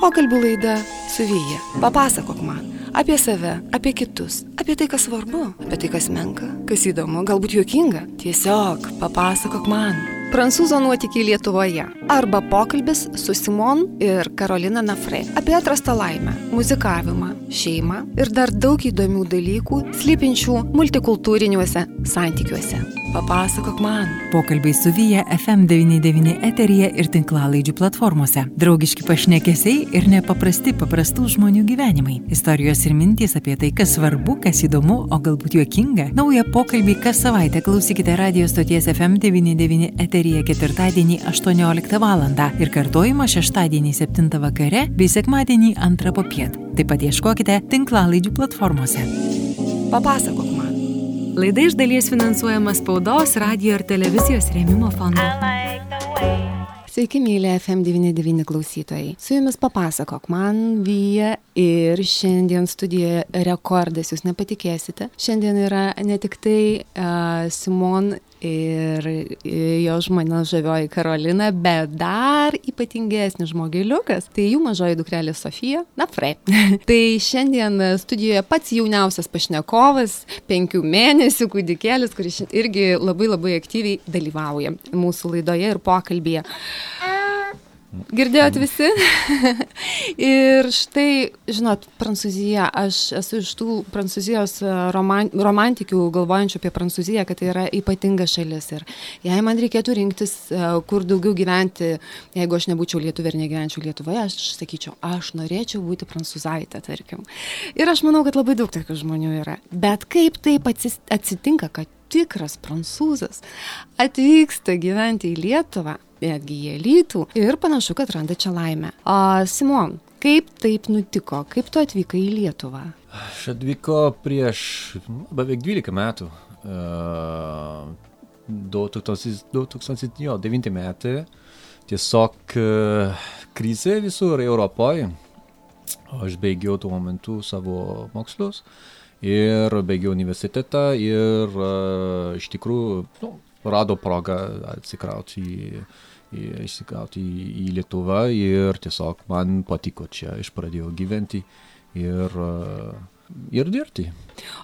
Pokalbių laida su Vyja. Papasakok man apie save, apie kitus, apie tai, kas svarbu, apie tai, kas menka, kas įdomu, galbūt juokinga. Tiesiog papasakok man. Prancūzo nuotykiai Lietuvoje. Arba pokalbis su Simon ir Karolina Nafre apie atrastą laimę, muzikavimą, šeimą ir dar daug įdomių dalykų slypinčių multikultūriniuose santykiuose. Papasakok man. Pokalbiai su Vyja FM99 eteryje ir tinklalaidžių platformose. Draugiški pašnekesiai ir nepaprasti paprastų žmonių gyvenimai. Istorijos ir mintys apie tai, kas svarbu, kas įdomu, o galbūt juokinga. Naują pokalbį kas savaitę klausykite radio stoties FM99 eteryje ketvirtadienį 18 val. ir kartojimą šeštadienį 7 vakare bei sekmadienį 2 popiet. Taip pat ieškokite tinklalaidžių platformose. Papasakok man. Laida iš dalies finansuojama spaudos, radio ir televizijos rėmimo fondo. Sveiki, mėly FM99 klausytojai. Su jumis papasakok man Vyja ir šiandien studijoje rekordas, jūs nepatikėsite. Šiandien yra ne tik tai uh, Simon ir jo žmona žavioji Karolina, bet dar ypatingesnis žmogeliukas. Tai jų mažoji dukrelė Sofija, na, Fre. tai šiandien studijoje pats jauniausias pašnekovas, penkių mėnesių kūdikėlis, kuris irgi labai labai aktyviai dalyvauja mūsų laidoje ir pokalbėje. Girdėjot visi? ir štai, žinot, Prancūzija, aš esu iš tų Prancūzijos roman, romantikių galvojančių apie Prancūziją, kad tai yra ypatinga šalis. Ir jei man reikėtų rinktis, kur daugiau gyventi, jeigu aš nebūčiau Lietuvė ir negyvenčiau Lietuvoje, aš sakyčiau, aš norėčiau būti prancūzaitė, tarkim. Ir aš manau, kad labai daug tokių žmonių yra. Bet kaip taip atsitinka, kad tikras prancūzas atvyksta gyventi į Lietuvą, netgi į Elytų ir panašu, kad randa čia laimę. O Simon, kaip taip nutiko, kaip tu atvykai į Lietuvą? Aš atvykau prieš beveik 12 metų. Uh, 2009 metai. Tiesiog uh, krizė visur Europoje. Aš baigiau tuo momentu savo mokslus ir baigiau universitetą ir uh, iš tikrųjų nu, rado progą atsikrauti į, į, išsikrauti į, į Lietuvą ir tiesiog man patiko čia, aš pradėjau gyventi ir, ir dirbti.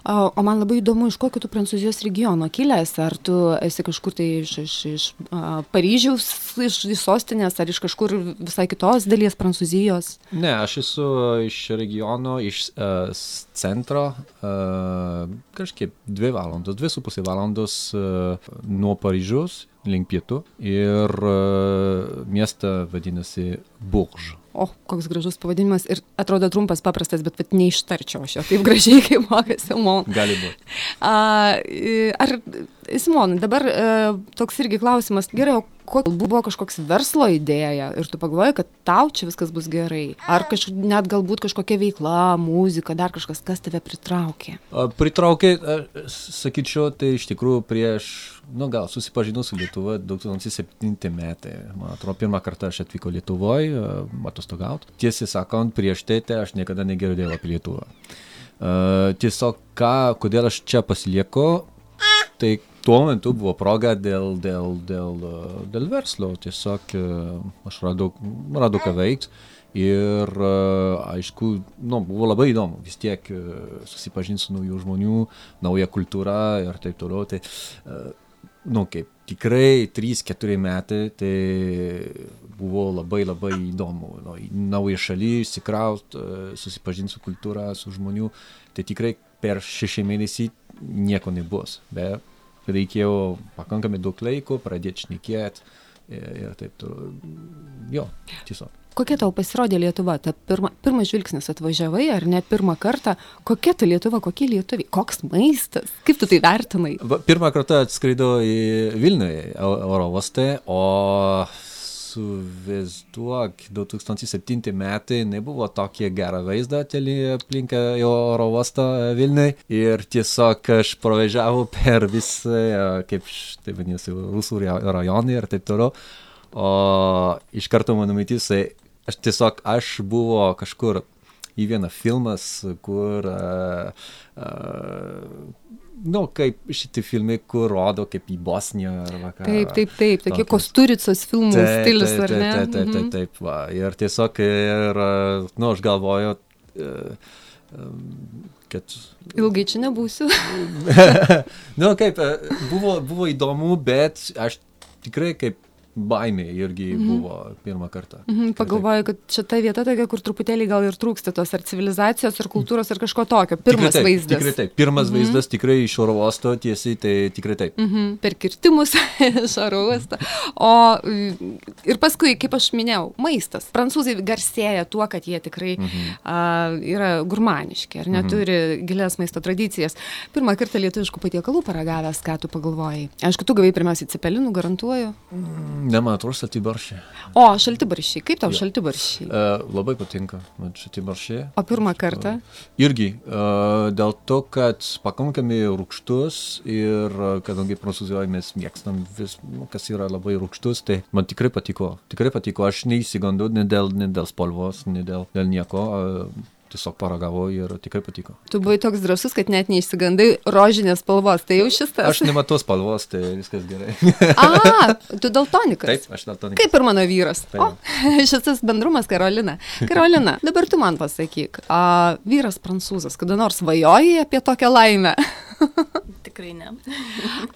O, o man labai įdomu, iš kokio tu Prancūzijos regiono kilęs, ar tu esi kažkur tai iš, iš, iš a, Paryžiaus, iš, iš sostinės, ar iš kažkur visai kitos dalies Prancūzijos? Ne, aš esu iš regiono, iš uh, centro, uh, kažkaip dvi valandos, dvi su pusė valandos uh, nuo Paryžiaus link pietų ir uh, miestą vadinasi Bourges. O, koks gražus pavadinimas ir atrodo trumpas, paprastas, bet pat neištarčiau aš jo taip gražiai, kaip moka Simon. Gali būti. Ar, Simon, dabar toks irgi klausimas, gerai, o kokia buvo kažkoks verslo idėja ir tu pagalvojai, kad tau čia viskas bus gerai? Ar kaž, net galbūt kažkokia veikla, muzika, dar kažkas, kas tave pritraukė? Pritraukė, sakyčiau, tai iš tikrųjų prieš, nu gal, susipažinau su Lietuva 2007 metai. Man atrodo, pirmą kartą aš atvykau Lietuvoje, atostogauti. Tiesą sakant, prieš tai, aš niekada negirdėjau apie Lietuvą. Uh, tiesiog, ką, kodėl aš čia pasilieku, tai tuo metu buvo proga dėl, dėl, dėl, dėl verslo. Tiesiog aš radau, radau ką veikti. Ir aišku, nu, buvo labai įdomu vis tiek susipažinti su naujų žmonių, nauja kultūra ir taip toliau. Tai, nu, kaip tikrai 3-4 metai, tai buvo labai labai įdomu. Nu, nauja šaly, įsikraut, susipažinti su kultūra, su žmonių. Tai tikrai per šeši mėnesį nieko nebus. Bet reikėjo pakankamai daug laiko, pradėti šnekėti ir, ir taip toliau. Jo, tiesiog. Kokia tau pasirodė Lietuva? Ta pirma, pirmas žvilgsnis atvažiavai, ar ne pirmą kartą? Kokia ta Lietuva, kokie lietuviai, koks maistas? Kaip tu tai vertinai? Pirmą kartą atskridau į Vilnių oro uostą, o įsivaizduok, 2007 metai nebuvo tokie gerą vaizdą aplink oro uostą Vilniui ir tiesiog aš pravažiavau per visą, kaip tai vadinasi, rusų rajonai ir taip toliau. O iš karto mano mintis, aš tiesiog, aš buvo kažkur į vieną filmas, kur uh, uh, nu, kaip šitie filmai, kur rodo kaip į Bosniją arba ką. Taip, taip, taip, tokie. Kosturicos filmų Taip, stilius, taip, ar ne? Taip, taip, taip, Mhm. taip, va. Ir tiesiog, ir, nu, aš galvoju, em, kad Ilgai čia nebūsiu. nu, kaip, e, buvo, buvo įdomu, bet aš tikrai kaip baimė irgi Mhm. buvo pirmą kartą. Mhm, Pagalvoju, kad čia ta vieta tokia, kur truputėlį gal ir trūksta tos ar civilizacijos, ar kultūros, ar kažko tokio. Pirmas tikrai taip, vaizdas. Tikrai taip. Pirmas mhm. vaizdas tikrai iš oro uosto tiesiai, tai tikrai taip. Mhm, per kirtimus iš oro uosto. O ir paskui, kaip aš minėjau, maistas. Prancūzai garsėja tuo, kad jie tikrai mhm. a, yra gurmaniški ir neturi mhm. gilias maisto tradicijas. Pirmą kartą lietuviškų patiekalų paragavęs, ką tu pagalvojai. Aišku, tu gavai pirmiausiai cepelinų, garantuoju. Ne, man atrodo, satibaršė. O, šaltibaršiai. Kaip tau šaltibaršiai? Uh, labai patinka, man satibaršė. O pirmą kartą? Irgi uh, dėl to, kad pakankamai rūkštus ir uh, kadangi Prancūzijoje mes mėgstam vis, nu, kas yra labai rūkštus, tai man tikrai patiko. Tikrai patiko, aš neįsigandau ne dėl, ne dėl spalvos, ne dėl, dėl nieko. Uh, tiesiog paragavau ir tikrai patiko. Tu buvai toks drasus, kad net neišsigandai rožinės spalvos. Tai jau šis tas. Aš nematau spalvos, tai viskas gerai. A, tu daltonikas. Taip, aš dėl to ne. Kaip ir mano vyras. Taip. O, šis bendrumas Karolina. Karolina, dabar tu man pasakyk, a, vyras prancūzas, kada nors svajojai apie tokią laimę? Tikrai ne.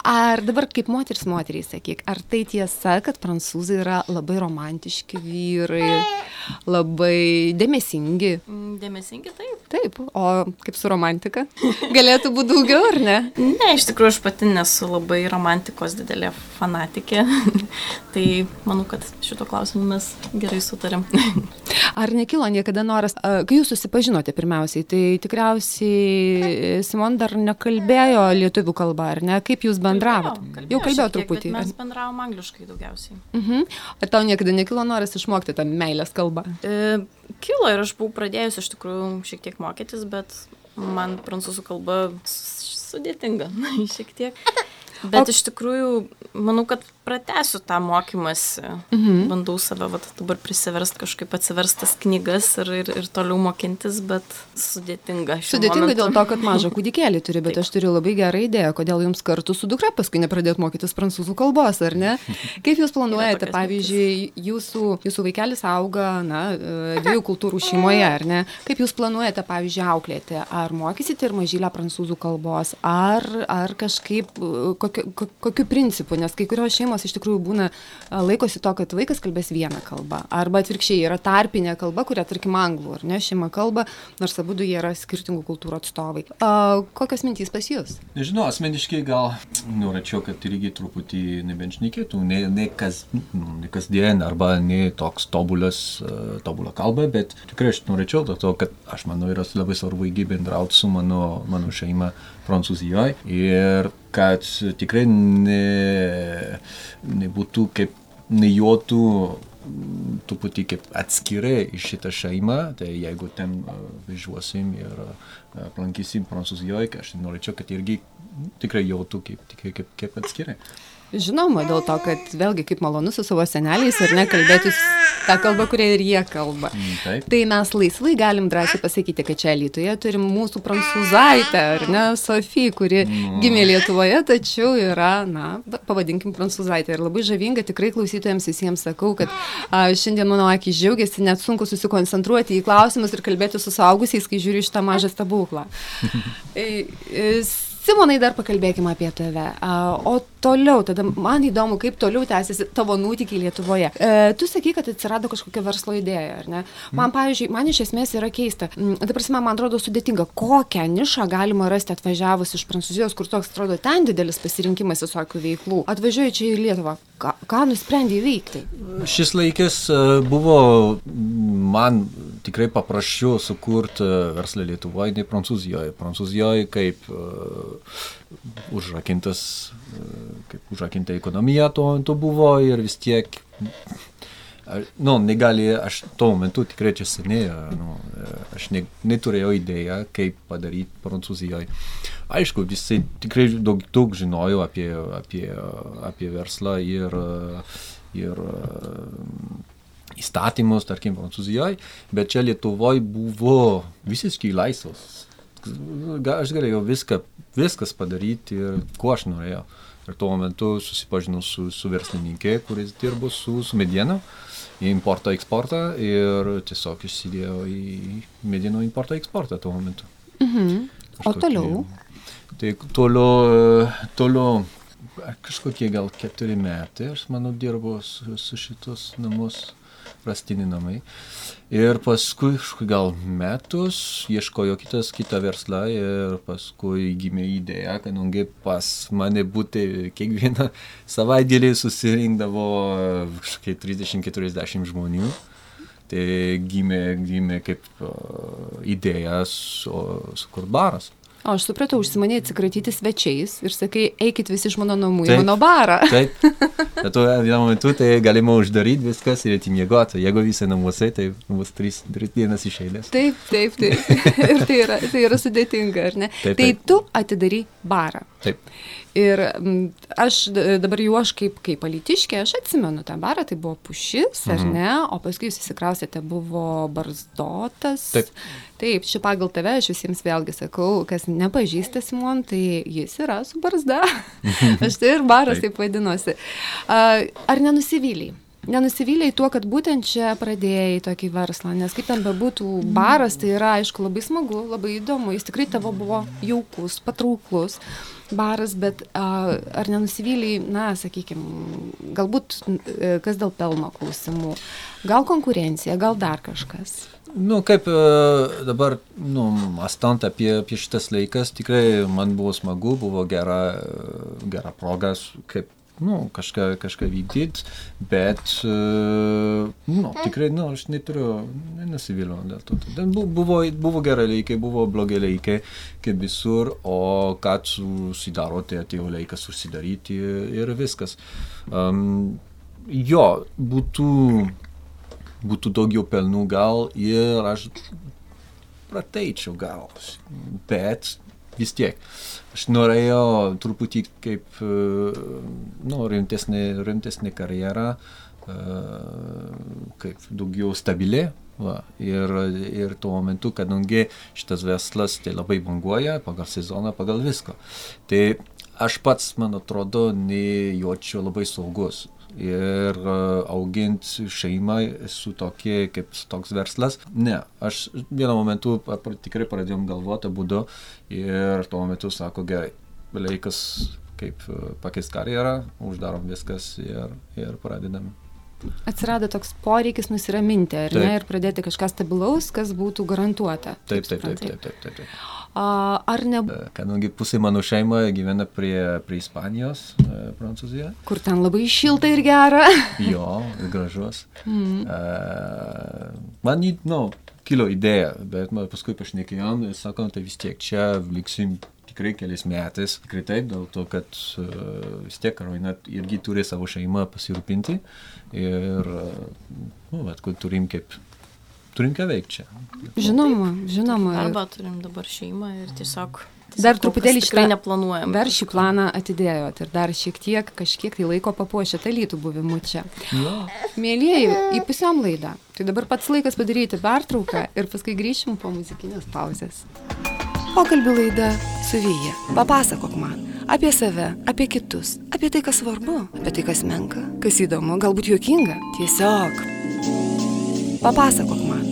Ar dabar kaip moteris moteriai sakyk, ar tai tiesa, kad prancūzai yra labai romantiški vyrai, labai dėmesingi? Mm, Dėmesingi taip. Taip, o kaip su romantika? Galėtų būti daugiau, ar ne? Ne, iš tikrųjų aš pati nesu labai romantikos didelė fanatikė. tai manau, kad šito klausimu mes gerai sutarėm. Ar nekilo niekada noras, kai jūs susipažinote pirmiausiai, tai tikriausiai Simon dar nekalbėjo lietuvių kalbą, ar ne? Kaip jūs bendravot? Jau kalbėjau šiek tiek, truputį. bet Mes bendravom angliškai daugiausiai. Mhm. Ar tau niekada nekilo noras išmokti tą meilės kalbą? E, kilo ir aš buvau pradėjus iš tikrųjų šiek tiek mokytis, bet man prancūzų kalba sudėtinga šiek tiek. Bet O- iš tikrųjų, manau, kad pratęsiu tą mokymąsi. Mhm. Bandau save vat, dabar prisiversti kažkaip atsiverstas knygas ir, ir, ir toliau mokintis, bet sudėtinga. Sudėtinga momentu. dėl to, kad mažą kūdikėlį turi, bet aš turiu labai gerą idėją, kodėl jums kartu su dukra paskui nepradėt mokytis prancūzų kalbos, ar ne? Kaip jūs planuojate, pavyzdžiui, jūsų, jūsų vaikelis auga, na, dviejų kultūrų šeimoje, ar ne? Kaip jūs planuojate, pavyzdžiui, auklėti? Ar mokysite ir mažylę prancūzų kalbos, ar, ar kažkaip, kokiu, ko- kokiu principu, nes kai kurios šeimos iš tikrųjų būna, laikosi to, kad vaikas kalbės vieną kalbą, arba atvirkščiai yra tarpinė kalba, kurią, tarkim, anglų, ar ne, šeima kalba, nors abu jie yra skirtingų kultūrų atstovai. A, kokios mintys pas jūs? Nežinau, asmeniškai gal norėčiau, kad irgi truputį nebenšnekėtų, ne, ne, kas, nu, ne kasdien arba ne toks tobulas, uh, tobulą kalbą, bet tikrai aš norėčiau to, kad aš manau yra labai svarbu įgy bendrauti su mano, mano šeima Prancūzijoje ir kad tikrai ne, nebūtų kaip nejotų truputį kaip atskirai iš šitą šeimą, tai jeigu ten uh, važiuosim ir uh, aplankysim Prancūzijoje, aš norėčiau, kad irgi tikrai jautų kaip, tikrai kaip, kaip atskirai. Žinoma, dėl to, kad vėlgi kaip malonu su savo seneliais ar ne kalbėti tą kalbą, kurią ir jie kalba. Mm, Taip. Tai mes laisvai galim drąsiai pasakyti, kad čia Lietuvoje turim mūsų prancūzaitę, ar ne, Sofiją, kuri gimė Lietuvoje, tačiau yra, na, pavadinkim prancūzaitę. Ir labai žavinga, tikrai klausytojams visiems sakau, kad a, šiandien mano akis džiaugiasi, net sunku susikoncentruoti į klausimus ir kalbėti su suaugusiais, kai žiūriu šitą mažą stebuklą. Simonai, dar pakalbėkime apie tave. O toliau, tada man įdomu, kaip toliau tęsiasi tavo nuotykiai Lietuvoje. E, tu sakai, kad atsirado kažkokia verslo idėja, ar ne? Man, pavyzdžiui, man iš esmės yra keista. Mm, Ta prasme, man atrodo sudėtinga, kokią nišą galima rasti atvažiavus iš Prancūzijos, kur toks atrodo ten didelis pasirinkimas visokių veiklų. Atvažiuoju čia į Lietuvą. Ką, ką nusprendė įveikti? Šis laikas e, buvo man tikrai paprasčiau sukurti verslą Lietuvoje, nei Prancūzijoje. Prancūzijoje kaip uh, užrakintas, uh, kaip užrakinta ekonomija to, to buvo ir vis tiek nu, negali, aš tuo metu tikrai čia seniai, nu, aš ne, neturėjau idėją, kaip padaryti Prancūzijoje. Aišku, visi tikrai daug, daug žinojo apie, apie, apie verslą ir, ir įstatymus, tarkim, Prancūzijoje, bet čia Lietuvoje buvo visiškai laisvas aš galėjau viską, viskas padaryti ir ko aš norėjau. Ir tuo metu susipažinau su, su verslininkė, kuris dirbo su, su mediena, į importą, eksportą ir tiesiog išsidėjau į medienų importą, eksportą tuo metu. Mhm. O Kažkokį- toliau? Tai toliau, toliau kažkokie gal keturi metai aš manau dirbu su, su šitos namus, rastini namai. Ir paskui gal metus ieškojo kitas kitą verslą ir paskui gimė idėja, kadangi pas mane būti kiekvieną savaitgalį susirinkdavo kažkokie 30-40 žmonių. Tai gimė, gimė kaip uh, idėja su, sukurt baras. O aš supratau, užsimanė atsikratyti svečiais ir sakai, eikit visi iš mano namų į mano barą. Taip. Bet tuo vienu metu tai galima uždaryti viskas ir eiti miegoti. Jeigu visi namuose, tai bus trys, tris dienas iš eilės. Taip, taip, taip. ir tai yra, tai yra sudėtinga, ar ne? Taip, tai taip. tu atidary barą. Taip. Ir aš dabar jau aš kaip, kaip alitiškė, aš atsimenu tą barą, tai buvo pušis, ar Mhm. ne, o paskui jūs įsikrausėte, buvo barzdotas. Taip. Taip, čia pagal tave aš visiems vėlgi sakau, kas nepažįsta Simon, tai jis yra su barzda. aš tai ir baras Taip. taip vadinosi. Ar nenusivyliai? Nenusivylėjai tuo, kad būtent čia pradėjai tokį verslą, nes kaip ten bebūtų baras, tai yra aišku labai smagu, labai įdomu, jis tikrai tavo buvo jaukus, patrauklus baras, bet a, ar nenusivylėjai, na, sakykime, galbūt e, kas dėl pelno klausimų, gal konkurencija, gal dar kažkas. Nu, kaip e, dabar, nu, mąstant apie, apie šitas laikas, tikrai man buvo smagu, buvo gera, e, gera proga, su- kaip, nu, kažką, kažką vykdyti, bet, e, nu, tikrai, nu, aš neturiu, nenusivyliau dėl to. Ten bu- buvo, buvo gerai laikai, buvo blogi laikai, kaip visur, o kad susidaro, tai atėjo laikas užsidaryti ir viskas. Um, jo, būtų būtų daugiau pelnų gal ir aš prateičiau gal, bet vis tiek. Aš norėjau truputį kaip, e, nu, rimtesnė, rimtesnė karjera, e, kaip daugiau stabilė. Va, ir, ir tuo metu, kadangi šitas verslas tai labai banguoja pagal sezoną, pagal viską. Tai aš pats, man atrodo, nejaučiu labai saugus. Ir e, auginti šeimą su tokie, kaip toks verslas. Ne, aš vienu momentu tikrai pradėjom galvoti būdu ir tuo metu sako, gerai, laikas kaip e, pakeisti karjerą, uždarom viskas ir, ir pradedam. Atsirado toks poreikis nusiraminti, ar Taip. ne, ir pradėti kažką stabilaus, kas būtų garantuota. Taip, taip, taip, taip, taip, taip. taip. A, Ar ne, E, Kadangi pusė mano šeima gyvena prie, prie Ispanijos, e, Prancūzijoje. kur ten labai šilta ir gera? Jo, gražus. Mm. Uh, man, į- nu, kilo idėja, bet man paskui pašnekėjom ir sakom, tai vis tiek čia liksim tikrai kelias metais. Tikrai taip, dėl to, kad uh, vis tiek Karolina irgi turi savo šeimą pasirūpinti ir, uh, nu, bet kur turim kaip, turim ką veikti čia. Žinoma, žinoma. Arba turim dabar šeimą ir tiesiog... tiesiog Dar truputėlį šitą- neplanuojam. Dar šį planą atidėjot ir dar šiek tiek, kažkiek tai laiko papuošėte lytų buvimu čia. Jo. Mėlyjeji, įpusiam laidą. Tai dabar pats laikas padaryti pertrauką ir paskui grįšim po muzikinės pauzės. Pokalbių laida su Vyja. Papasakok man apie save, apie kitus, apie tai, kas svarbu, apie tai, kas menka, kas įdomu, galbūt juokinga. Tiesiog. Papasakok man.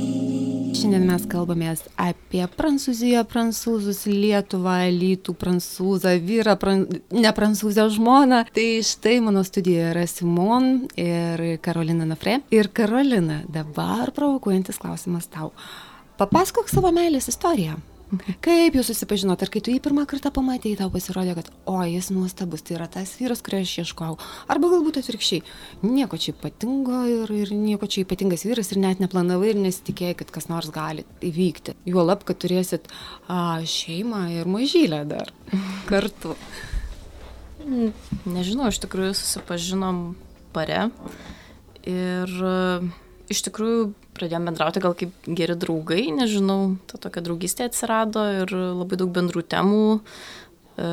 Šiandien mes kalbamės apie Prancūziją, prancūzus, Lietuvą, lytų prancūzą, vyrą, pran... ne prancūzę žmoną. Tai štai mano studijoje yra Simon ir Karolina Nafre. Ir Karolina, dabar provokuojantis klausimas tau. Papasakok savo meilės istoriją. Kaip jūs susipažinot, ar kai tu jį pirmą kartą pamatėjai, tau pasirodė, kad, o, jis nuostabus, tai yra tas vyras, kurio aš ieškojau. Arba galbūt atvirkščiai, nieko čia ypatingo ir, ir nieko čia ypatingas vyras ir net neplanavai ir nesitikėjai, kad kas nors gali įvykti. Juolab, kad turėsit a, šeimą ir mažylę dar kartu. Nežinau, iš tikrųjų susipažinom bare ir e, iš tikrųjų pradėjom bendrauti gal kaip geri draugai, nežinau, ta tokia draugystė atsirado ir labai daug bendrų temų. e,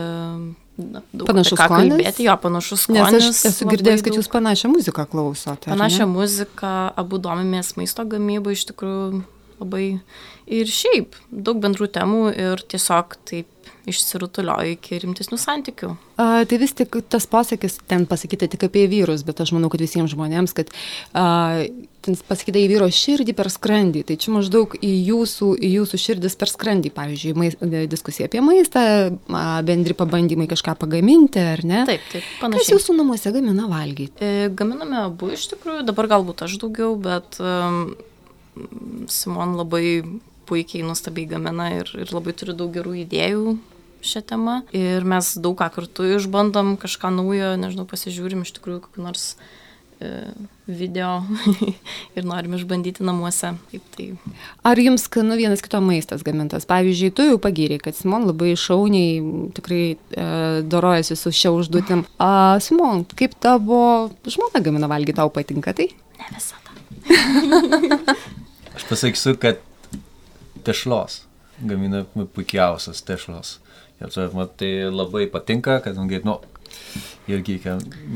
daug Panašus ką skonis? kalbėti, jo, panašus Nes skonis. aš esu girdėjęs, kad jūs panašią muziką klausote. Panašią muziką, abu domimės maisto gamybą, iš tikrųjų labai. Ir šiaip, daug bendrų temų ir tiesiog taip išsirutuliojo iki rimtesnių santykių. A, tai vis tik tas posakis ten pasakyti tik apie vyrus, bet aš manau, kad visiems žmonėms, kad a, ten pasakyta į vyro širdį per skrandį, tai čia maždaug į jūsų, į jūsų širdis per skrandį, pavyzdžiui, mais, diskusija apie maistą, a, bendri pabandymai kažką pagaminti, ar ne? Taip, taip, panašiai. Kas jūsų namuose gamina valgyti? E, gaminame abu iš tikrųjų, dabar galbūt aš daugiau, bet um, Simon labai puikiai, nuostabiai gamina ir, ir labai turi daug gerų idėjų šią temą. Ir mes daug ką kartu išbandom, kažką naujo, nežinau, pasižiūrim iš tikrųjų kokį nors e, video ir norim išbandyti namuose. Kaip tai. Ar jums skanu vienas kito maistas gamintas? Pavyzdžiui, tu jau pagyriai, kad Simon labai šauniai tikrai e, dorojasi su šia užduotim. A, Simon, kaip tavo žmona gamina valgyti, tau patinka tai? Ne visada. Pasakysiu, kad tešlos gamina puikiausias tešlos. Ir tai, man tai labai patinka, kadangi, nu, irgi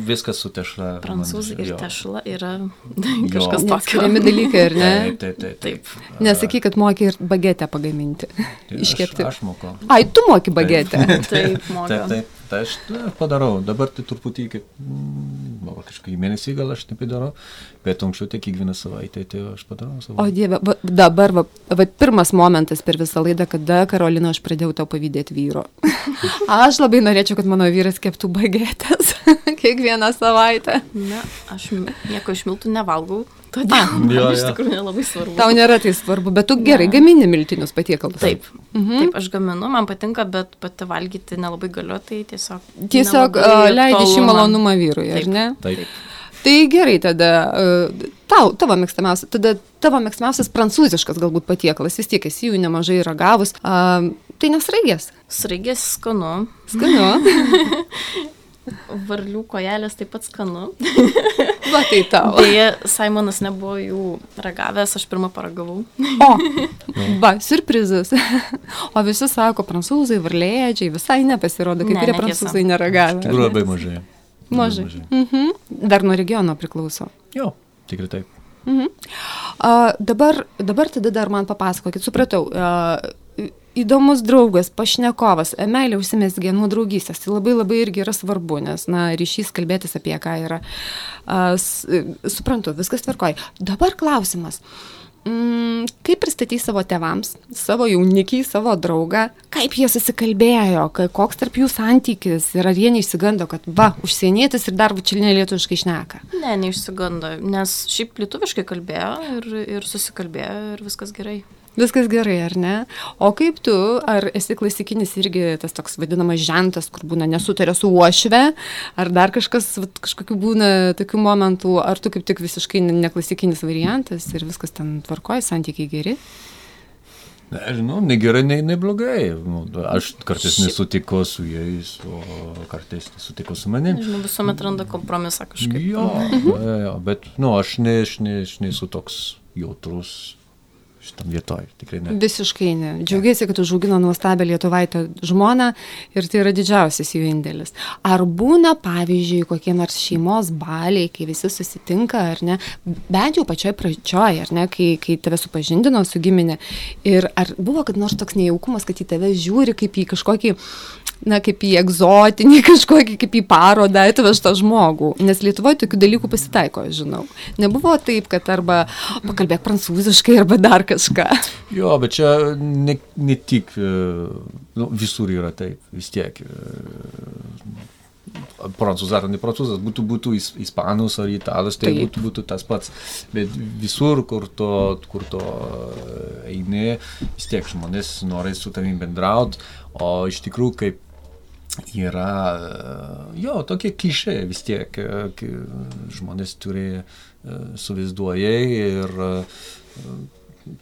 viskas su tešla. Prancūzai ir tešla yra kažkas tokio. Neatskiriami dalykai, ar ne? Taip, taip, taip. Taip. Nesakyk, kad moki ir bagetę pagaminti. Tai Iškepti. Aš, aš mokau. Ai, tu moki bagetę. Taip, moka. Taip, taip. Tai aš na, padarau. Dabar tai truputį, kaip, mm, va, kažkokį mėnesį gal aš taip darau, bet anksčiau tai kiekvieną savaitę tai aš padarau savo. O Dieve, va, dabar, va, va, pirmas momentas per visą laidą, kada Karolina aš pradėjau tau pavydėti vyro. Aš labai norėčiau, kad mano vyras keptų bagetės kiekvieną savaitę. Ne, aš nieko iš miltų nevalgau, todėl man Jo, iš jo. tikrųjų nelabai svarbu. Tau nėra tai svarbu, bet tu gerai gamini miltinius patiekalus. Taip, Mhm. taip, aš gaminu, man patinka, bet pati valgyti nelabai galiu, tai tiesiog. Tiesiog a, aktualu šį malonumą vyrui, ar Taip. ne? Taip. Tai gerai, tada a, tau, tavo mėgstamiausias, tada tavo mėgstamiausias prancūziškas galbūt patiekalas, vis tiek esi jų nemažai ragavus. A, tai nesraigės. Sraigės skanu, Skanu. varlių kojelės taip pat skanu. Va tai tau. Deja, Simonas nebuvo jų ragavęs, aš pirmą paragavau. O, va, surprizas. O visi sako, prancūzai, varlėdžiai, visai nepasirodo, kai Ne, kurie prancūzai neragavę. Iš tikrųjų labai mažai. Labai Mažai. Mhm. Dar nuo regiono priklauso. Jo, tikrai taip. Mhm. A, dabar, dabar tada dar man papasakokit, supratau. A, Įdomus draugas, pašnekovas, meilė užsimesgė nuo draugystės. Tai labai labai irgi yra svarbu, nes, na, ryšys kalbėtis apie ką yra. A, s, suprantu, viskas tvarkoj. Dabar klausimas. Mm, kaip pristatys savo tevams, savo jaunikiai, savo draugą, kaip jie susikalbėjo, ka- koks tarp jų santykis ir ar jie neišsigando, kad va, užsienietis ir dar bučilinė lietuviškai šneka. Ne, neišsigando, nes šiaip lietuviškai kalbėjo ir, ir susikalbėjo ir viskas gerai. Viskas gerai, ar ne? O kaip tu, ar esi klasikinis irgi tas toks vadinamas žentas, kur būna nesutarė su uošve, ar dar kažkas, vat, kažkokių būna tokių momentų, ar tu kaip tik visiškai ne- neklasikinis variantas ir viskas ten tvarkoja, santykiai geri? Nežinau, nei gerai, nei, nei blogai. Nu, aš kartais nesutiko su jais, o kartais nesutiko su manim. Nežinau, visuomet randa kompromisą kažkaip. Jo, jo, jo, bet, nu, aš, ne, aš, ne, aš nesu toks jautrus šitam vietoj, tikrai ne. Visiškai ne. Džiaugiuosi, kad užaugino nuostabią lietuvaitę žmoną ir tai yra didžiausias jų indėlis. Ar būna, pavyzdžiui, kokie nors šeimos baliai, kai visi susitinka, ar ne, bent jau pačioj pradžioj, ar ne, kai, kai tave supažindino su giminė. Ir ar buvo kad nors toks nejaukumas, kad į tave žiūri kaip į kažkokį na, kaip į egzotinį kažkokį, kaip į parodą atvežtą žmogų. Nes Lietuvoje tokių dalykų pasitaiko, žinau. Nebuvo taip, kad arba pakalbėk prancūziškai, arba dar kažką. Jo, bet čia ne, ne tik, e, nu, visur yra taip, vis tiek. e, Prancūzas ar ne prancūzas, būtų, būtų is- ispanus ar italas, tai būtų, būtų tas pats. Bet visur, kur to, kur to e, eini, vis tiek žmonės nori su tavim bendrauti, o iš tikrųjų kaip yra, e, jo, tokie klišė vis tiek, e, žmonės turi e, suvaizduoja ir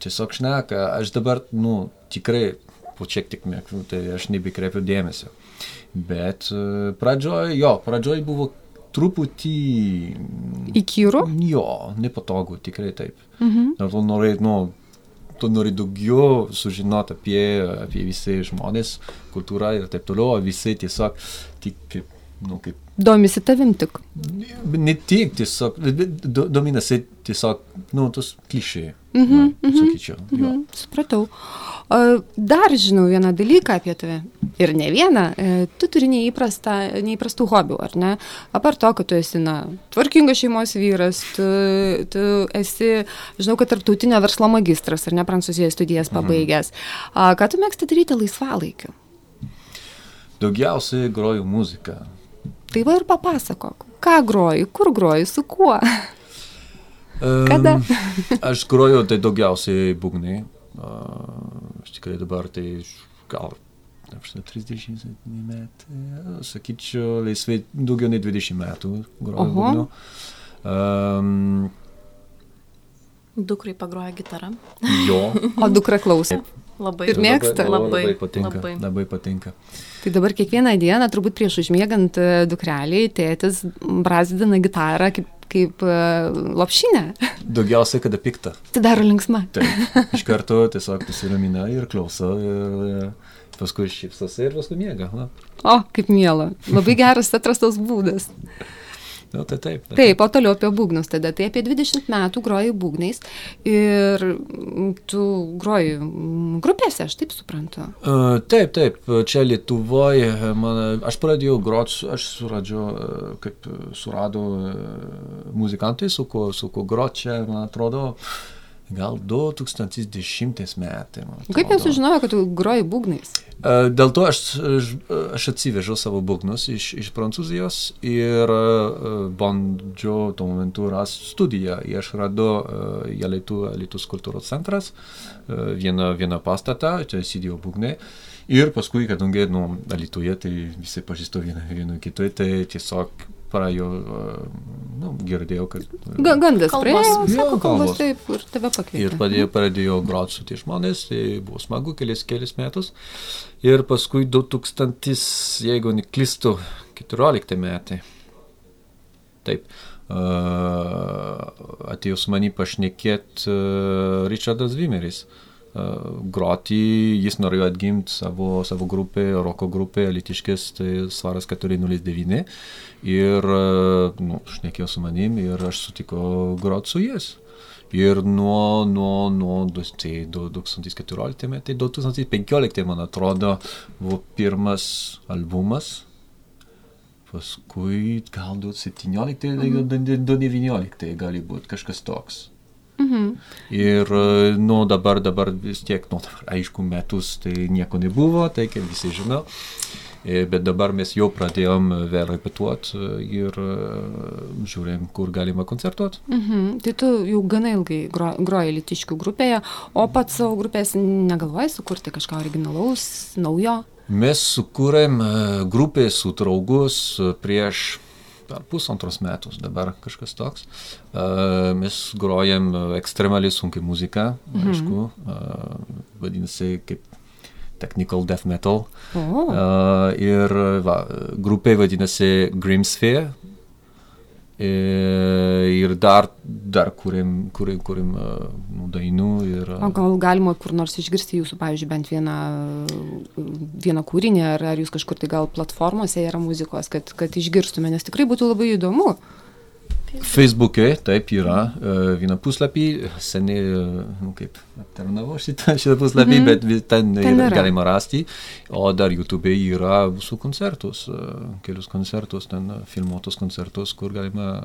tiesiog šneka, aš dabar, nu, tikrai po šiek tiek metų, tai aš nebekreipiu dėmesio. Bet pradžioj, jo, pradžioj buvo truputį... Įkyru? Jo, nepatogu, tikrai taip. Mhm. Dėl to nori, nu, tu nori daugiau sužinoti apie, apie visi žmonės, kultūrą ir taip toliau, o visi tiesiog tik kaip, nu, kaip domisi tavim tik. Ne tik, tiesiog, do- dominasi tiesiog, nu, tos klišė, Mhm, na, mhm, sakyčiau. Mhm, supratau. O, dar žinau vieną dalyką apie tave. Ir ne vieną. E, Tu turi neįprastą, neįprastų hobių, ar ne? Apart to, kad tu esi, na, tvarkingas šeimos vyras, tu, tu esi, žinau, kad tarptautinio verslo magistras, ar ne, prancūzijoje studijas pabaigęs. A, ką tu mėgsti daryti laisvalaikiu? Daugiausiai groju muziką. Tai va ir papasakok. Ką groji, kur groji, su kuo? Kada? aš groju tai daugiausiai būgnai. Aš tikrai dabar tai gal aš tai 30 metai, sakyčiau, laisvai daugiau nei 20 metų groju Oho. būgnų. Um, Dukrai pagroja gitarą. jo. O dukra klauso. Labai. Ir mėgsta? Labai, Labai. labai patinka. Labai. Labai, labai patinka. Tai dabar kiekvieną dieną, turbūt prieš užmiegant e, dukreliai, tėtis brazdina gitarą kaip, kaip e, lopšinę. Daugiausiai, kada pikta. Tai daro linksma. Taip. Iš karto tiesiog nusiramina ir klauso ir e, paskui šypsosi ir paskui miega. Na, O, kaip miela. Labai geras atrastas būdas. Nu, tai taip. tai Taip, o toliau apie būgnus tada. Tai apie 20 metų groji būgnais ir tu groji grupėse, aš taip suprantu. Uh, taip, taip, čia Lietuvoje, man, aš pradėjau groti, aš suradžiau, e, kaip e, suradau muzikantai, su kuo, su kuo groti čia, man atrodo, gal 2010 metai. Kaip atrodo. sužinojo, kad tu groji būgnais? E, Dėl to aš, aš, atsivežiau savo būgnus iš, iš Prancūzijos ir e, bandžiau tuo momentu rasti studiją. Ir aš radau e, Jalitų, Jalitus kultūros centras, vieną, vieną pastatą, čia sėdėjo būgnai. Ir paskui, kadangi nu, Alituje, tai visi pažįstu vieną, vieną kitą, tai tiesiog praėjo, e, nu, girdėjau, kad... e, Ga- Gandas praėjo, Jo, sako kalbos kalbos. taip ir tave Ir pakvietė. pradėjau, pradėjau groti su tie žmonės, tai buvo smagu kelis, kelis metus. Ir paskui 2000, jeigu neklystu, 14 metai. Taip. Uh, atėjo su manimi pašnekėti uh, Richardas Vimeris. Uh, groti, jis norėjo atgimti savo, savo grupę, roko grupę, Litiškės, tai svaras 409. Ir, nu, šnekėjo su manim ir aš sutikau groti su jais. Ir nuo, nuo, nuo tai du- 2014 metai, 2015 man atrodo buvo pirmas albumas. Paskui gal 2017, mhm. 2019 gali būti kažkas toks. Mhm. Ir e, nu dabar, dabar vis tiek, nu dabar aišku, metus tai nieko nebuvo, tai kaip visi žino. E, Bet dabar mes jau pradėjom vėl repetuoti ir e, žiūrėm, kur galima koncertuoti. Mhm. Tai tu jau gana ilgai gro, groji litiškių grupėje, o pats savo grupės negalvoji sukurti kažką originalaus, naujo? Mes sukūrėm e, grupę su draugus e, prieš per pusantros metus, dabar kažkas toks. E, Mes grojam ekstremaliai sunkiai muziką, Mhm. aišku, e, vadinasi kaip technical death metal. O, Uh, ir va, grupė vadinasi Grimsphere. E, ir dar, dar kūrėm, kūrėm, kūrėm uh, nu, dainų. Ir, o gal galima kur nors išgirsti jūsų, pavyzdžiui, bent vieną, vieną kūrinį, ar, ar jūs kažkur tai gal platformose yra muzikos, kad, kad išgirstume, nes tikrai būtų labai įdomu. Facebook'e, taip yra, uh, vieną puslapį, seniai, uh, nu, kaip aptarnavau šitą, šitą puslapį, Mhm. bet vis ten, Ten yra, galima rasti. O dar YouTube yra mūsų koncertus, uh, kelius koncertus, ten filmuotus koncertus, kur galima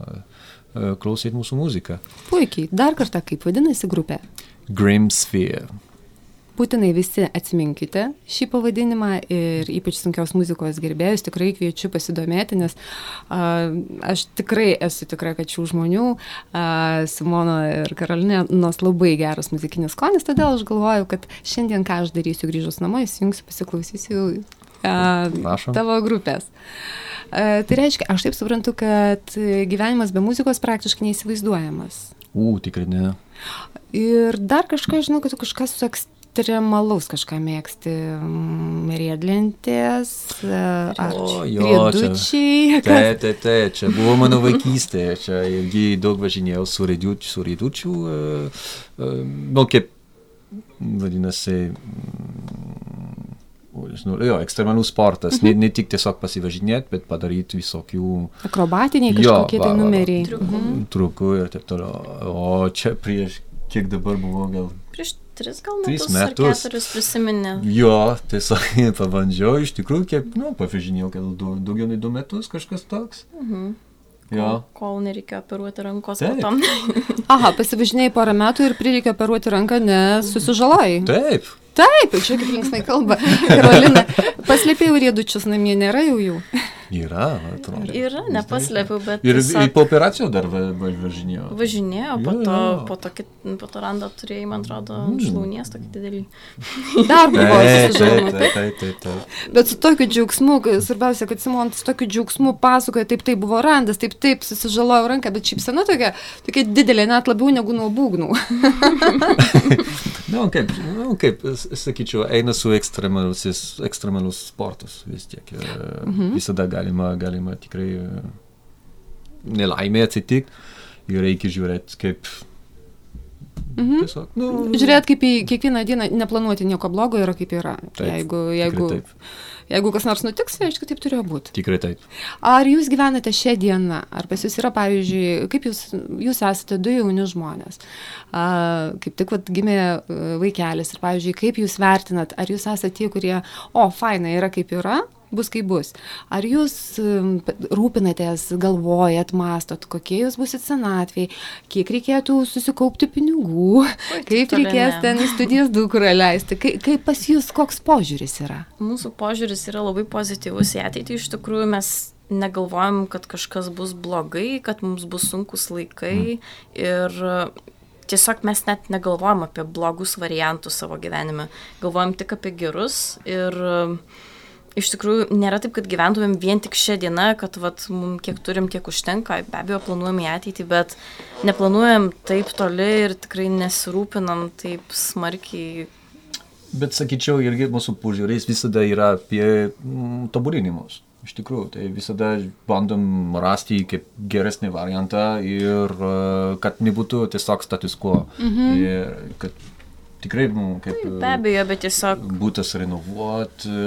klausyti mūsų muziką. Puikiai. Dar kartą, kaip vadinasi grupė? Grimsphere. Būtinai visi atsiminkite šį pavadinimą ir ypač sunkios muzikos gerbėjus tikrai kviečiu pasidomėti, nes a, aš tikrai esu tikra, kad šių žmonių, a, Simono ir Karolinė, nors labai geras muzikinis skonis, todėl aš galvoju, kad šiandien ką aš darysiu grįžus namo, įsijungsiu, pasiklausysiu a, Prašom. tavo grupės. A, tai reiškia, aš taip suprantu, kad gyvenimas be muzikos praktiškai neįsivaizduojamas. U, tikrai ne. Ir dar kažką, žinau, kad tu kažką su ekstremalaus kažką mėgsti. mm, Riedlentės, e, jo, riedučiai. Taip, taip, taip, čia buvo mano vaikystė, čia irgi daug važinėjau su riedučiu, su riedučiu, uh, uh, nu kaip vadinasi, mm, nu, jo, ekstremalus sportas, mhm. ne, ne tik tiesiog pasivažinėti, bet padaryti visokių Akrobatiniai Jo, kažkokie va, tai va, va. numeriai. Triukų. Mhm. trukų ir taip toliau. O čia prieš, kiek dabar buvo, gal Prieš tris gal Tris metus, metus. ar keturis prisiminė. Jo, tiesiog pabandžiau, iš tikrųjų, kiek, nu, gal du, daugiau nei du metus kažkas toks. Mhm. Jo. Kol nereikėjo operuoti rankos Taip. potom. Aha, pasivažinėjai porą metų ir prireikė operuoti ranką, nes susižalojai. Taip, Taip, čia kaip linksmai kalba. Karolina, paslėpėjau riedučius namie, nėra jau jų. Yra, atrodo. Yra, nepaslėpiau, bet Ir, tiesiog po operacijų dar va- va- važinėjau. važinėjo, po Jo, to, jo. po to, kit, po to randą turėjai, man atrodo, Mm. šlaunies tokį didelį. Dar buvo taip. Bet su tokiu džiaugsmu, svarbiausia, kad Simonas su tokiu džiaugsmu pasakoja, taip, tai buvo randas, taip, taip, susižalojau ranką, bet šiaip sena tokia, tokia didelė, net labiau negu nuo būgnų. Na, kaip, nu, kaip, sakyčiau, eina su ekstremalus, ekstremalus sportas vis tiek. Ir, mhm. Visada galima, galima tikrai e, nelaimė atsitikti ir reikia žiūrėti kaip... Mhm. Tiesiog, nu, Žiūrėt, kaip į kiekvieną dieną neplanuoti nieko blogo yra kaip yra. Taip, jeigu, jeigu, taip. jeigu kas nors nutiks, tai aišku, taip turėjo būti. Tikrai taip. Ar jūs gyvenate šią dieną, ar pas jūs yra, pavyzdžiui, kaip jūs, jūs esate du jauni žmonės, a, kaip tik vat, gimė a, vaikelis ir, pavyzdžiui, kaip jūs vertinat, ar jūs esate tie, kurie, o, faina yra kaip yra, bus kaip bus. Ar jūs rūpinatės, galvojat, mastot, kokie jūs busit senatvėj, kiek reikėtų susikaupti pinigų, kaip toli reikės ne. ten į studijas dukrą leisti, kaip, kaip pas jūs, koks požiūris yra? Mūsų požiūris yra labai pozityvus į ateitį. Iš tikrųjų, mes negalvojam, kad kažkas bus blogai, kad mums bus sunkus laikai. Ir e, tiesiog mes net negalvojam apie blogus variantus savo gyvenime. Galvojam tik apie gerus. Ir e, iš tikrųjų nėra taip, kad gyventumėm vien tik šią dieną, kad vat, mums kiek turim, tiek užtenka. Be abejo, planuojam į ateitį, bet neplanuojam taip toli ir tikrai nesirūpinam taip smarkiai Bet sakyčiau, irgi mūsų požiūris visada yra apie mm, tobulinimus. Iš tikrųjų, tai visada bandom rasti kaip geresnį variantą ir e, kad nebūtų tiesiog status quo. Mhm. Ir kad tikrai, nu, kaip Be abejo, bet tiesiog būtas renovuot, e,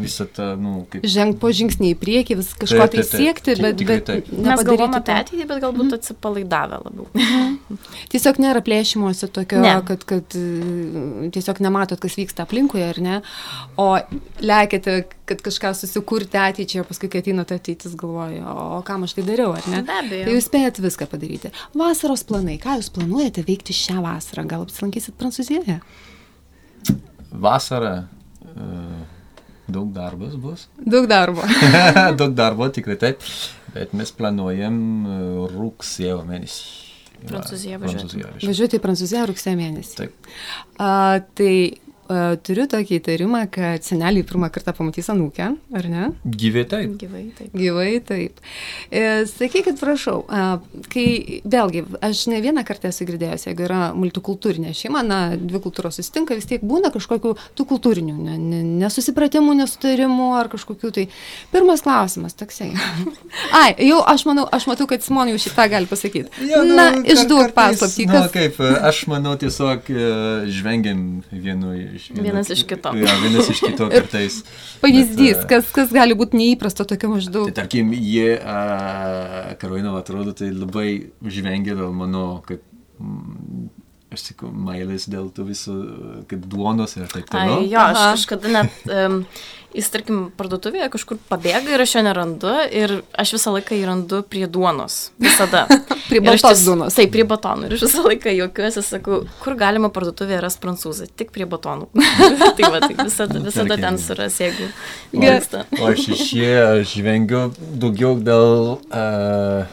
visą tą, nu, kaip... Žengt po žingsnį į priekį, vis kažko tai taip, taip. siekti, bet, bet mes galvom nepadaryti apie to. ateitį, bet galbūt atsipalaidavę labiau. Tiesiog nėra plėšimuose tokio, Ne. kad, kad e, tiesiog nematot, kas vyksta aplinkui, ar ne, o lekiate, kad kažką susikurti ateičiai, o paskui, kai ateina ta ateitis, galvoju, o kam aš tai dariau, ar ne? Be abejo. Tai jūs spėjat viską padaryti. Vasaros planai, ką jūs planuojate veikti šią vasarą? Gal apsilankysit Prancūzijoje? Vasara. e, Daug darbas bus. Daug darbo. daug darbo, tikrai taip. Bet mes planuojam e, rugsėjo mėnesį. Prancūziją Va, važiuoti. Važiuoti. Į Prancūziją rugsėjo mėnesį. Taip. A, tai turiu tokį įtarimą, kad seneliai pirmą kartą pamatys anūkę, ar ne? Gyvė taip. Gyvai, taip. Gyvai, taip. E, sakykit, prašau, a, kai vėlgi, aš ne vieną kartą esu girdėjęs, jeigu yra multikultūrinė šeima, na, dvi kultūros susitinka, vis tiek būna kažkokių tų kultūrinių ne, ne, nesusipratimų, nesutarimų ar kažkokių tai. Pirmas klausimas, toksai. Ai, jau aš manau, aš matau, kad Simonai jau šitą gali pasakyti. Jo, nu, na, išduok paslaptį, nu, kas. kaip, e, aš manau tiesiog e, žvengiam vienu iš vieno- Vienas iš kito. Jo, vienas iš kito kartais. Pavyzdys, Bet, e, kas, kas gali būti neįprasta tokio maždaug. Tai tarkim, jie, Karolina, atrodo, tai labai žvengia dėl mano, kaip, aš sakau, mailės dėl tų visų, kaip duonos ir taip Ai, toliau. jo, aš kažkada net, um, jis, tarkim, parduotuvėje kažkur pabėga ir aš jo nerandu ir aš visą laiką jį randu prie duonos. Visada. Prie aš ties- duonos. Taip, prie batonų. Ir aš visą laiką juokiuosi, sakau, kur galima parduotuvėje rasti prancūzą? Tik prie batonų. tai va, tai visada, visada Tarkim. ten suras, jeigu O- mėgsta. O aš iš jie žvengiu daugiau dėl, uh,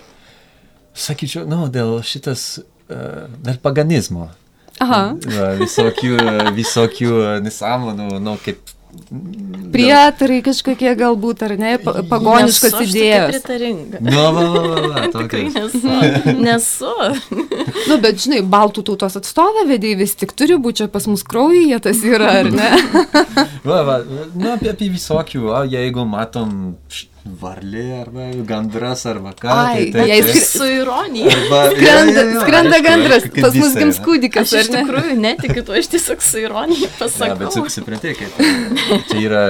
sakyčiau, nu, dėl šitas, dėl paganizmo. Aha. Va, Visokių, visokių nesąmonų, nu, kaip... Prietarai kažkokie galbūt, ar ne, pa- pagoniškos Nesu aš tokia idėjos. Pritaringa. Nu, va, va, va, tokios. nesu. Nesu. Nu, bet žinai, baltų tautos atstovė vedėjai vis tik turi būti čia pas mus kraujyje, tas yra, ar ne? Va, va, nu, apie, apie visokių, o jeigu matom varlė arba gandras arba ką. Ai, tai, jei taip, skri- Su ironija. Arba, Skrenda, jo, jo, jo, skrenda aišku, gandras, aišku, pas mus gims kūdikis, Aš iš tikrųjų netikiu, tuo aš tiesiog su ironija Ja, pasakau. bet su- supranti, kad tai yra,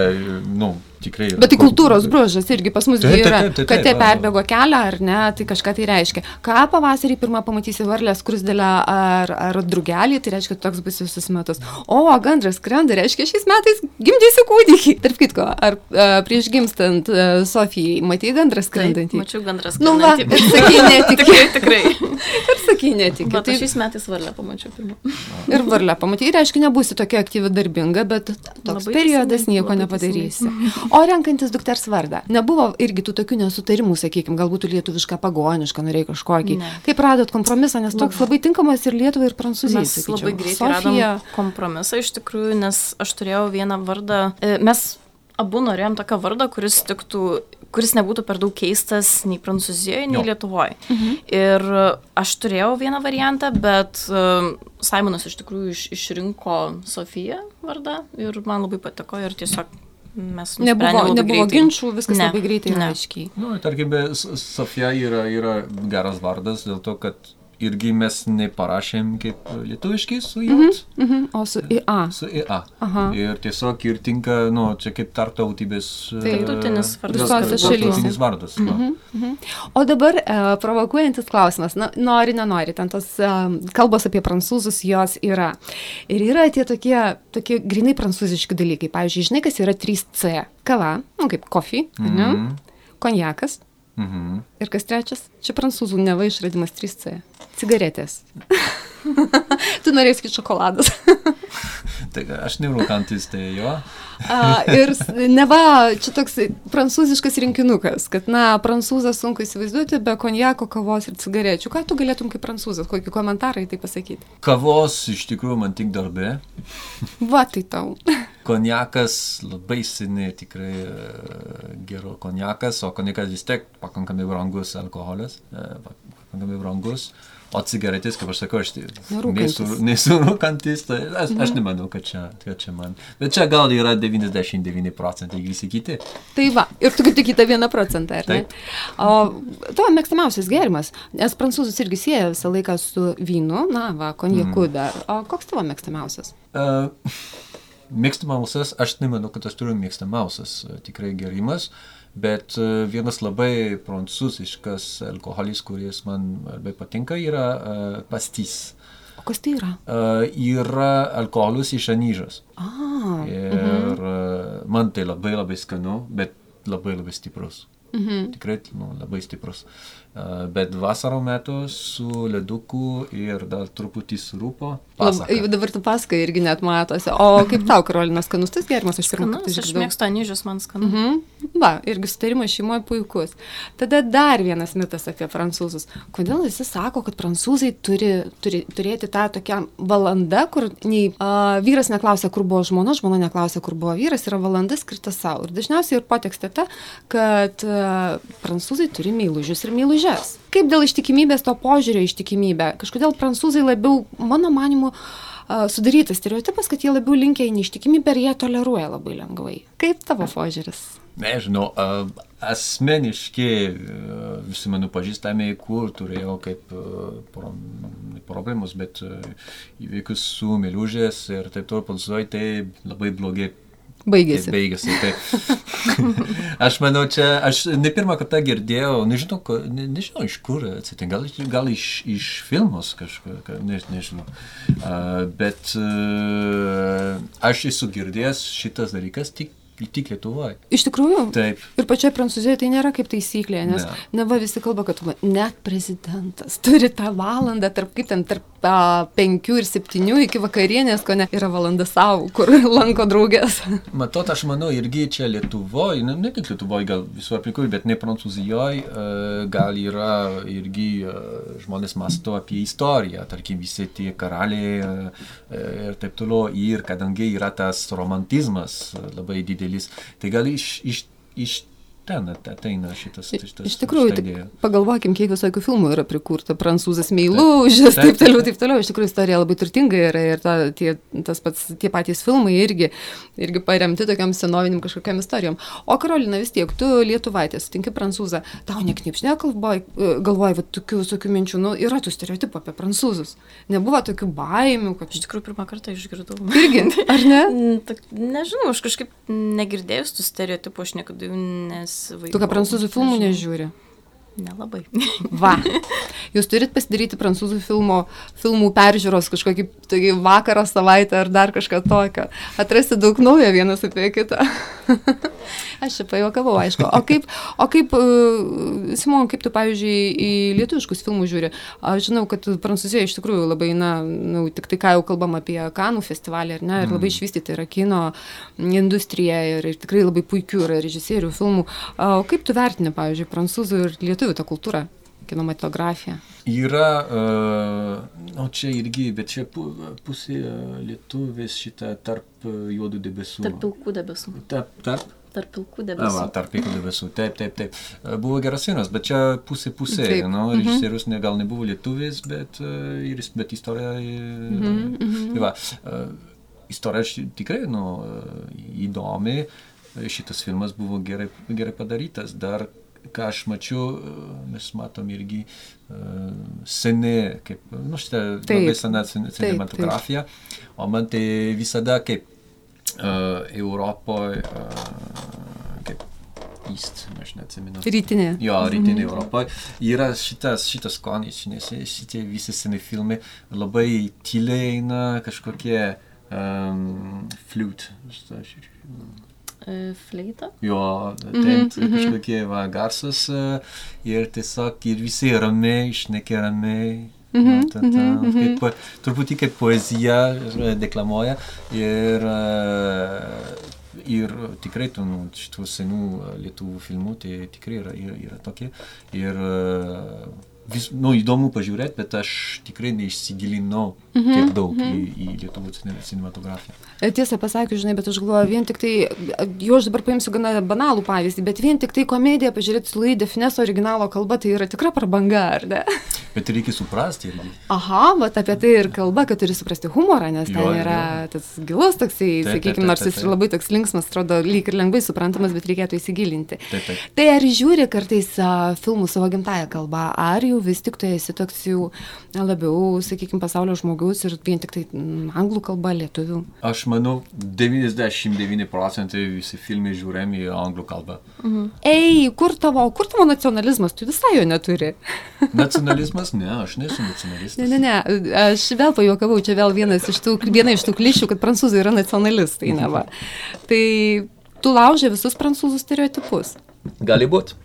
nu, tikrai. Bet tai kultūros bruožas irgi pas mus Taip, yra, taip, taip, kad taip, jie va, va. perbėgo kelią ar ne, tai kažką tai reiškia. Ką pavasarį pirmą pamatysi varlės, krusdėlę ar, ar drugelį, tai reiškia, toks bus visus metus. O, gandras skrenda, reiškia, šiais metais gimdysi kūdikį. Tarp kitko, ar a, prieš gimstant a, Sofijai, matai gandrą Taip, skrendantį? mačiau gandras. Nu va, skrendantį, sakai netiki. tikrai, tikrai. Ir sakai netiki. Bet Tai šiais metais varlę pamačiau pirmą. ir varlę pamatai, reiškia, nebūsi tokia aktyvi darbinga, bet toks Labai periodas nieko nepadarysi. O renkantis dukters vardą, nebuvo irgi tų tokių nesutarimų, sakykime, galbūt tu lietuvišką pagonišką norėjai kažkokį. Ne. Kaip radot kompromisą, nes toks labai tinkamas ir Lietuvai, ir Prancūzijai. Mes sakyčiau. labai greitai Sofija. radom kompromisą iš tikrųjų, nes aš turėjau vieną vardą. e, Mes abu norėjom tokio vardą, kuris tiktų, kuris nebūtų per daug keistas nei Prancūzijoje, nei Jo. Lietuvoje. Mhm. Ir e, aš turėjau vieną variantą, bet uh, Simonas iš tikrųjų iš, išrinko Sofiją vardą ir man labai patiko ir tiesiog mes Nebuvo, nebuvo greitai. ginčių, viskas Ne, labai greitai ir aiškiai. Nu, tarkime, Sofija yra, yra geras vardas dėl to, kad irgi mes neparašėm kaip lietuviškai su jų. Mhm. O su IA. Su IA. Aha. Ir tiesiog ir tinka, nu, čia kaip tarptautybės. e, Tarptautinis vardas. Visose šalyse. Tarptautinis vardas. va. O dabar e, provokuojantis klausimas, na, nori, nenori, ten tos e, kalbos apie prancūzus jos yra. Ir yra tie tokie, tokie grinai prancūziški dalykai. Pavyzdžiui, žinai, kas yra 3C? Kava, nu kaip kofi, mm Mhm. -hmm. konjakas. Mhm. Ir kas trečias? Čia prancūzų neva išradimas 3C. Cigaretės. tu norėjai sakyti šokoladas. Tai aš nerūkantis, tai jo. A, ir neva čia toks prancūziškas rinkinukas, kad, na, prancūzas sunku įsivaizduoti be konjako, kavos ir cigarečių. Ką tu galėtum kaip prancūzas, kokį komentarą į tai pasakyti? Kavos iš tikrųjų man tik darbė. Va, tai tau. Konjakas labai seniai tikrai e, gero konjakas, o konjakas vis tiek pakankamai brangus alkoholis, e, pakankamai brangus. O cigaretės, kaip aš sakau, aš Nerūkantis. nesu, nesu rūkantis, tai aš, aš nemanau, kad čia, kad čia man. Bet čia gal yra 99 procentai visi kiti. Tai va, ir tu kaip tik į tą vieną procentą, ar ne? Taip. O tavo mėgstamiausias gėrimas, nes prancūzus irgi sieja visą laiką su vynu, na, va, konjaku dar. O koks tavo mėgstamiausias? Uh, mėgstamiausias, aš nemanau, kad aš turiu mėgstamiausias e, tikrai gerimas, bet e, vienas labai prancūziškas alkoholis, kuris man labai patinka, yra uh, pastys. O kas tai yra? Uh, yra alkoholis iš anyžas. A, Ir uh, man tai labai labai skanu, bet labai labai stiprus. Mhm. Tikrai nu, labai stiprus. Bet vasaro metu su leduku ir dar truputį surūpo. Dabar tu pasakai irgi net matosi. O kaip tau, Karolinas, skanus tas gėrimas, aš pirmą kartą aš išgirdau. mėgstu anyžius, man skanu. Mhm. Va, irgi sutarimas šeimoje puikus. Tada dar vienas mitas apie prancūzus. Kodėl visi sako, kad prancūzai turi, turi turėti tą tokią valandą, kur nei a, vyras neklausia, kur buvo žmona, žmona neklausia, kur buvo vyras, yra valanda skirta savo. Ir dažniausiai ir potekstė ta, kad a, prancūzai turi meilužius ir meilužės. Kaip dėl ištikimybės to požiūrio ištikimybę? Kažkodėl prancūzai labiau, mano manimu, sudarytas stereotipas, kad jie labiau linkia į neištikimybę ir jie toleruoja labai lengvai. Kaip tavo požiūris? Nežinau, a, asmeniškai a, visi mano pažįstami, kur turėjau kaip problemus, bet įvykius su meliužės ir taip toliau, prancūzai tai labai blogai Baigėsi. baigėsi. Tai. aš manau, čia, aš ne pirmą kartą girdėjau, nežinau, ko, ne, nežinau iš kur atsitinka, gal, gal iš, iš filmus kažką, ne, nežinau. Uh, bet uh, aš esu girdėjęs šitas dalykas tik, tik Lietuvoje. Iš tikrųjų? Taip. Ir pačioje Prancūzijoje tai nėra kaip taisyklė, nes Ne. ne. va visi kalba, kad net prezidentas turi tą valandą, tarp kaip ten, tarp penkių ir septynių iki vakarienės, ko ne, yra valanda savo, kur lanko draugės. Matot, aš manau, irgi čia Lietuvoje, ne, ne tik Lietuvoje, gal visur aplinkui, bet ne Prancūzijoje, gal yra irgi uh, žmonės masto apie istoriją, tarkim, visi tie karaliai uh, ir taip toliau, ir kadangi yra tas romantizmas labai didelis, tai gal iš, iš, iš ten ateina šitas. šitas Iš tikrųjų, idėja. pagalvokim, kiek visokių filmų yra prikurta. Prancūzas meilužis, Taip, taip toliau, taip. toliau. Iš tikrųjų, istorija labai turtinga yra ir ta, tie, tas pats, tie patys filmai irgi, irgi paremti tokiam senovinim kažkokiam istorijom. O Karolina, vis tiek, tu lietuvaitė, sutinki prancūzą, tau neknipšnė galvoj, galvoj, va, tokių visokių minčių, nu, yra tų stereotipų apie prancūzus. Nebuvo tokių baimių, kad Iš tikrųjų, pirmą kartą išgirdau. irgi, ar ne? Tak- Nežinau, aš kažkaip negirdėjus tų stereotipų, aš niekada jų nesivaizdavau. Tu ką prancūzų filmų nežiūri? Nelabai. Va. Jūs turit pasidaryti prancūzų filmo, filmų peržiūros kažkokį tokį vakarą, savaitę ar dar kažką tokio. Atrasti daug naujo vienas apie kitą. Aš čia pajokavau, aišku. O kaip, o kaip uh, Simon, kaip tu, pavyzdžiui, į lietuviškus filmus žiūri? Aš žinau, kad Prancūzija iš tikrųjų labai, na, nu, tik tai ką jau kalbam apie Kanų festivalį, ar ne, ir labai išvystyta yra kino industrija ir, ir tikrai labai puikių yra režisierių filmų. O kaip tu vertini, pavyzdžiui, prancūzų ir lietuvių tą kultūrą, kinematografiją? Yra, uh, o čia irgi, bet čia pu, pusė uh, lietuvės šitą tarp uh, juodų debesų. Tarp pilkų debesų. Tarp, tarp. Tarp pilkų debesų. tarp pilkų debesų. Taip, taip, taip. E, Buvo geras filmas, bet čia pusė pusė. Nu, režisierius ne, gal nebuvo lietuvis, bet, bet istorija. Uh, tai va, istorija tikrai nu, įdomi. Šitas filmas buvo gerai, gerai padarytas. Dar ką aš mačiau, uh, mes matom irgi uh, seni, kaip, nu, šitą labai sena cin- Taip, cinematografija. O man tai visada kaip uh, Europoje, uh, kaip East, aš neatsimenu. Rytinė. Jo, rytinė mhm. Europoje yra šitas, šitas skonis, nes šitie visi seni filmai labai tyliai eina kažkokie um, flute. šitą aš- E, Fleita. Jo, ten Mhm, kažkokie va, garsus uh, ir tiesiog ir visi ramiai, išnekė ramiai. Mhm, Ta, ta, kaip, po- truputį kaip poezija e, deklamuoja ir, e, ir tikrai tų nu, šitų senų e, lietuvių filmų tai tikrai yra, yra, yra tokie. Ir e, vis, nu, įdomu pažiūrėti, bet aš tikrai neišsigilinau tiek daug į, į lietuvų cine- cinematografiją. E, Tiesą pasakius, žinai, bet aš galvoju, vien tik tai, jau aš dabar paimsiu gana banalų pavyzdį, bet vien tik tai komediją pažiūrėti su Laidė Fineso originalo kalba, tai yra tikra prabanga, ar ne? Bet reikia suprasti irgi. Aha, bet apie tai ir kalba, kad turi suprasti humorą, nes Jo, ten jo. yra tas gilus toksai, sakykime, nors jis ir labai toks linksmas, atrodo, lyg ir lengvai suprantamas, bet reikėtų įsigilinti. Taip, taip. Tai ar žiūri kartais a, filmus savo gimtają kalbą, ar jau vis tik tu esi toks jau labiau, sakykime, pasaulio žmogus ir vien tik tai mm, anglų kalba, lietuvių? Aš manau, 99 procentai visi filmai žiūrėmi į anglų kalbą. Ei, kur tavo, kur tavo nacionalizmas, tu visai jo neturi. Nacionalizmas? Ne, aš nesu nacionalistas. Ne, ne, ne, aš vėl pajuokavau, čia vėl vienas iš tų, viena iš tų klišių, kad prancūzai yra nacionalistai, ne va. Tai tu laužai visus prancūzų stereotipus. Gali būti.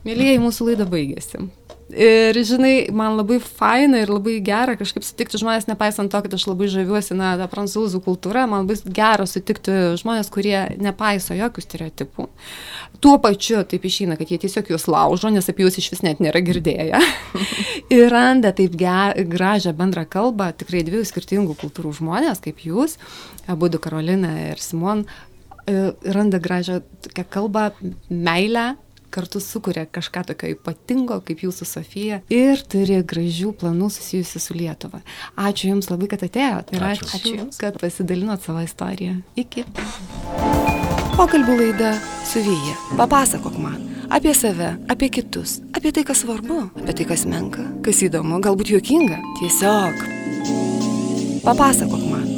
Mėlyjeji, mūsų laida baigėsi. Ir žinai, man labai faina ir labai gera kažkaip sutikti žmonės, nepaisant to, kad aš labai žaviuosi, na, tą prancūzų kultūrą, man bus gera sutikti žmonės, kurie nepaiso jokių stereotipų. Tuo pačiu taip išeina, kad jie tiesiog juos laužo, nes apie juos iš vis net nėra girdėję. ir randa taip ge- gražią bendrą kalbą, tikrai dviejų skirtingų kultūrų žmonės, kaip jūs, abu du Karolina ir Simon, e, randa gražią kalbą, meilę kartu sukuria kažką tokio ypatingo, kaip jūsų Sofija, ir turi gražių planų susijusių su Lietuva. Ačiū Jums labai, kad atėjote ir Ačiū. ačiū, Jums. kad pasidalinot savo istoriją. Iki. Pokalbių laida su Vyja. Papasakok man apie save, apie kitus, apie tai, kas svarbu, apie tai, kas menka, kas įdomu, galbūt juokinga. Tiesiog. Papasakok man.